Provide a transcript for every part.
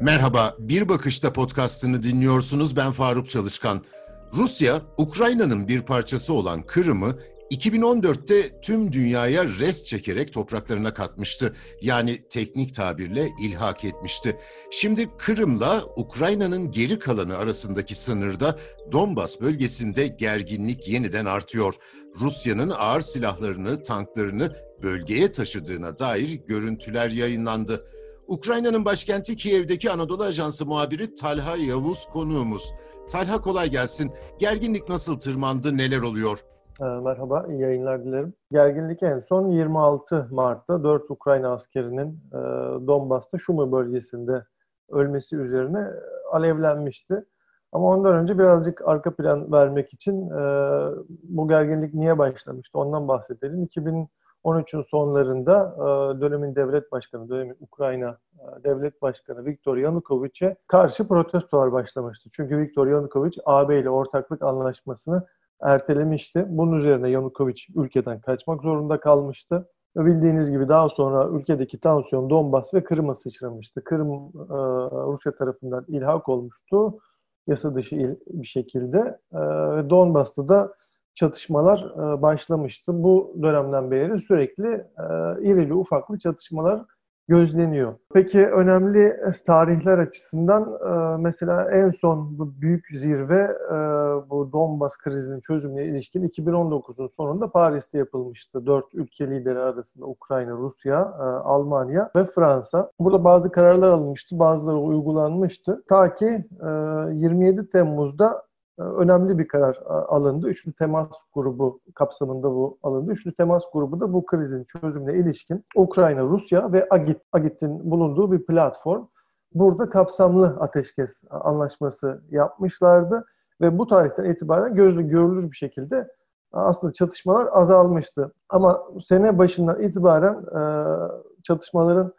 Merhaba, Bir Bakışta podcastını dinliyorsunuz. Ben Faruk Çalışkan. Rusya, Ukrayna'nın bir parçası olan Kırım'ı 2014'te tüm dünyaya rest çekerek topraklarına katmıştı. Yani teknik tabirle ilhak etmişti. Şimdi Kırım'la Ukrayna'nın geri kalanı arasındaki sınırda Donbas bölgesinde gerginlik yeniden artıyor. Rusya'nın ağır silahlarını, tanklarını bölgeye taşıdığına dair görüntüler yayınlandı. Ukrayna'nın başkenti Kiev'deki Anadolu Ajansı muhabiri Talha Yavuz konuğumuz. Talha kolay gelsin. Gerginlik nasıl tırmandı, neler oluyor? Ee, merhaba, iyi yayınlar dilerim. Gerginlik en son 26 Mart'ta 4 Ukrayna askerinin e, Donbas'ta Şumi bölgesinde ölmesi üzerine alevlenmişti. Ama ondan önce birazcık arka plan vermek için e, bu gerginlik niye başlamıştı ondan bahsedelim. 2013'ün sonlarında dönemin devlet başkanı, dönemin Ukrayna devlet başkanı Viktor Yanukovic'e karşı protestolar başlamıştı. Çünkü Viktor Yanukovic AB ile ortaklık anlaşmasını ertelemişti. Bunun üzerine Yanukovic ülkeden kaçmak zorunda kalmıştı. Bildiğiniz gibi daha sonra ülkedeki tansiyon Donbas ve Kırım'a sıçramıştı. Kırım e, Rusya tarafından ilhak olmuştu. Yasa dışı bir şekilde. E, Donbas'ta da çatışmalar e, başlamıştı. Bu dönemden beri sürekli e, irili ufaklı çatışmalar gözleniyor. Peki önemli tarihler açısından e, mesela en son bu büyük zirve e, bu Donbas krizinin çözümüne ilişkin 2019'un sonunda Paris'te yapılmıştı. Dört ülke lideri arasında Ukrayna, Rusya, e, Almanya ve Fransa. Burada bazı kararlar alınmıştı, bazıları uygulanmıştı. Ta ki 27 Temmuz'da önemli bir karar alındı. Üçlü temas grubu kapsamında bu alındı. Üçlü temas grubu da bu krizin çözümüne ilişkin Ukrayna, Rusya ve AGİT, AGİT'in bulunduğu bir platform. Burada kapsamlı ateşkes anlaşması yapmışlardı ve bu tarihten itibaren gözle görülür bir şekilde aslında çatışmalar azalmıştı. Ama sene başından itibaren çatışmaların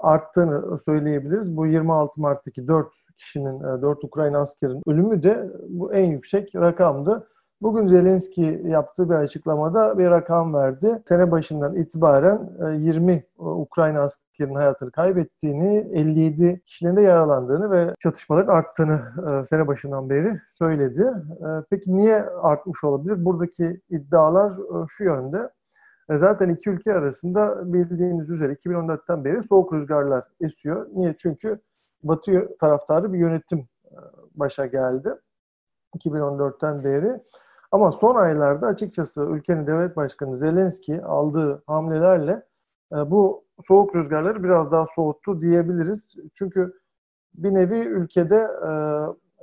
arttığını söyleyebiliriz. Bu 26 Mart'taki 4 kişinin, 4 e, Ukrayna askerin ölümü de bu en yüksek rakamdı. Bugün Zelenski yaptığı bir açıklamada bir rakam verdi. Sene başından itibaren 20 e, e, Ukrayna askerinin hayatını kaybettiğini, 57 kişinin de yaralandığını ve çatışmaların arttığını sene başından beri söyledi. Peki niye artmış olabilir? Buradaki iddialar şu yönde. Zaten iki ülke arasında bildiğiniz üzere 2014'ten beri soğuk rüzgarlar esiyor. Niye? Çünkü Batı taraftarı bir yönetim e, başa geldi 2014'ten beri. Ama son aylarda açıkçası ülkenin devlet başkanı Zelenski aldığı hamlelerle e, bu soğuk rüzgarları biraz daha soğuttu diyebiliriz. Çünkü bir nevi ülkede e,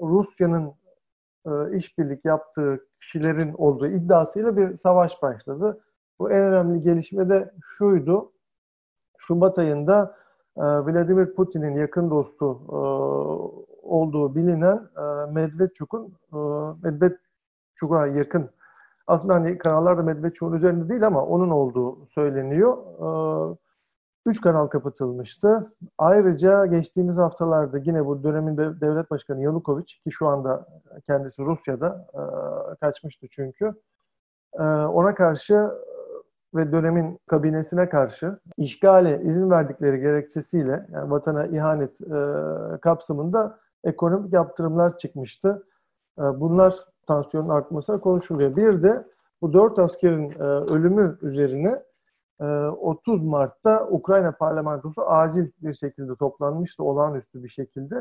Rusya'nın işbirlik yaptığı kişilerin olduğu iddiasıyla bir savaş başladı. Bu en önemli gelişme de şuydu. Şubat ayında ee, Vladimir Putin'in yakın dostu e, olduğu bilinen e, Medvedchuk'un e, Medvedchuk'a yakın aslında hani kanallar da Medvedchuk'un üzerinde değil ama onun olduğu söyleniyor. Üç kanal kapatılmıştı. Ayrıca geçtiğimiz haftalarda yine bu dönemin devlet başkanı Yanukovic ki şu anda kendisi Rusya'da kaçmıştı çünkü. Ona karşı ve dönemin kabinesine karşı işgale izin verdikleri gerekçesiyle yani vatana ihanet e, kapsamında ekonomik yaptırımlar çıkmıştı. E, bunlar tansiyonun artmasına konuşuluyor. Bir de bu dört askerin e, ölümü üzerine e, 30 Mart'ta Ukrayna parlamentosu acil bir şekilde toplanmıştı, olağanüstü bir şekilde.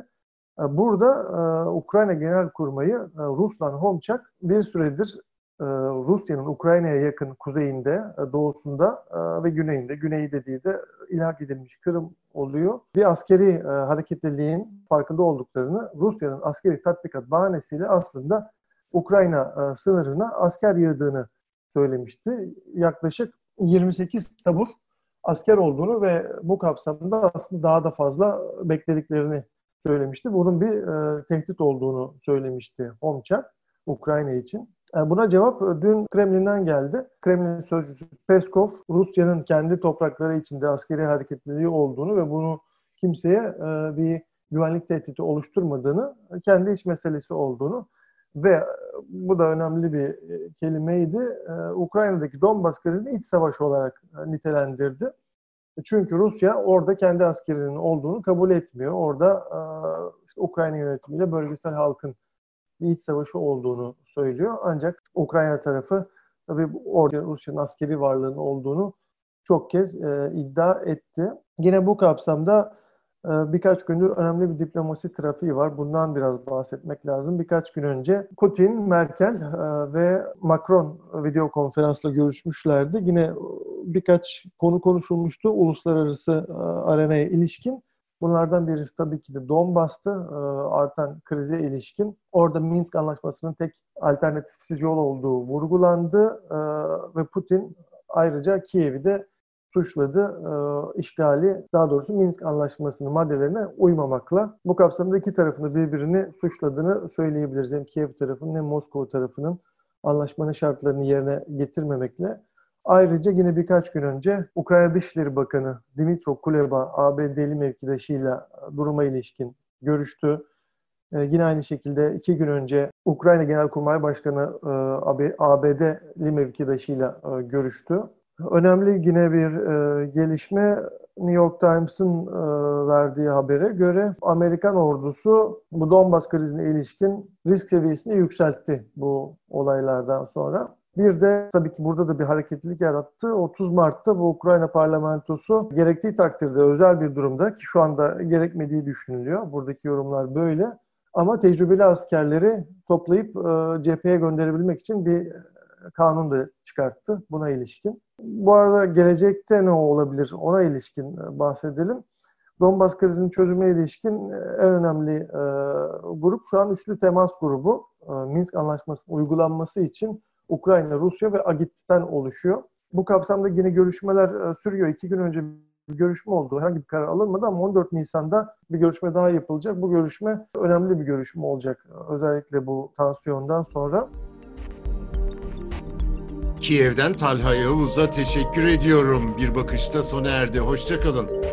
E, burada e, Ukrayna Genel Kurmayı e, Ruslan Homçak bir süredir Rusya'nın Ukrayna'ya yakın kuzeyinde, e, doğusunda e, ve güneyinde, güneyi dediği de ilhak edilmiş Kırım oluyor. Bir askeri hareketliliğin farkında olduklarını Rusya'nın askeri tatbikat bahanesiyle aslında Ukrayna sınırına asker yığdığını söylemişti. Yaklaşık 28 tabur asker olduğunu ve bu kapsamda aslında daha da fazla beklediklerini söylemişti. Bunun bir tehdit olduğunu söylemişti Homçak Ukrayna için. E, buna cevap e, dün Kremlin'den geldi. Kremlin sözcüsü Peskov, Rusya'nın kendi toprakları içinde askeri hareketliliği olduğunu ve bunu kimseye e, bir güvenlik tehdidi oluşturmadığını, kendi iç meselesi olduğunu ve bu da önemli bir kelimeydi. Ukrayna'daki Donbas krizini iç savaş olarak nitelendirdi. Çünkü Rusya orada kendi askerinin olduğunu kabul etmiyor. Orada işte Ukrayna yönetimiyle bölgesel halkın bir iç savaşı olduğunu söylüyor. Ancak Ukrayna tarafı tabii orada Rusya'nın askeri varlığının olduğunu çok kez iddia etti. Yine bu kapsamda ee, birkaç gündür önemli bir diplomasi trafiği var. Bundan biraz bahsetmek lazım. Birkaç gün önce Putin, Merkel e, ve Macron video konferansla görüşmüşlerdi. Yine e, birkaç konu konuşulmuştu uluslararası e, arenaya ilişkin. Bunlardan birisi tabii ki de Donbas'tı, artan krize ilişkin. Orada Minsk Anlaşması'nın tek alternatifsiz yol olduğu vurgulandı ve Putin ayrıca Kiev'i de suçladı e, işgali, daha doğrusu Minsk Anlaşması'nın maddelerine uymamakla. Bu kapsamda iki tarafını birbirini suçladığını söyleyebiliriz. Hem Kiev tarafının hem Moskova tarafının anlaşmanın şartlarını yerine getirmemekle. Ayrıca yine birkaç gün önce Ukrayna Dışişleri Bakanı Dimitro Kuleba ABD'li mevkidaşıyla duruma ilişkin görüştü. Ee, yine aynı şekilde iki gün önce Ukrayna Genelkurmay Başkanı e, ABD'li mevkidaşıyla e, görüştü. Önemli yine bir e, gelişme New York Times'ın e, verdiği habere göre Amerikan ordusu bu Donbas krizine ilişkin risk seviyesini yükseltti bu olaylardan sonra. Bir de tabii ki burada da bir hareketlilik yarattı. 30 Mart'ta bu Ukrayna parlamentosu gerektiği takdirde özel bir durumda ki şu anda gerekmediği düşünülüyor. Buradaki yorumlar böyle. Ama tecrübeli askerleri toplayıp e, cepheye gönderebilmek için bir kanun da çıkarttı buna ilişkin. Bu arada gelecekte ne olabilir ona ilişkin e, bahsedelim. Donbas krizinin çözüme ilişkin e, en önemli e, grup şu an üçlü temas grubu. E, Minsk Anlaşması'nın uygulanması için Ukrayna, Rusya ve Agit'ten oluşuyor. Bu kapsamda yine görüşmeler e, sürüyor. İki gün önce bir görüşme oldu. Herhangi bir karar alınmadı ama 14 Nisan'da bir görüşme daha yapılacak. Bu görüşme önemli bir görüşme olacak. Özellikle bu tansiyondan sonra. Kiev'den Talha Yavuz'a teşekkür ediyorum. Bir bakışta sona erdi. Hoşçakalın.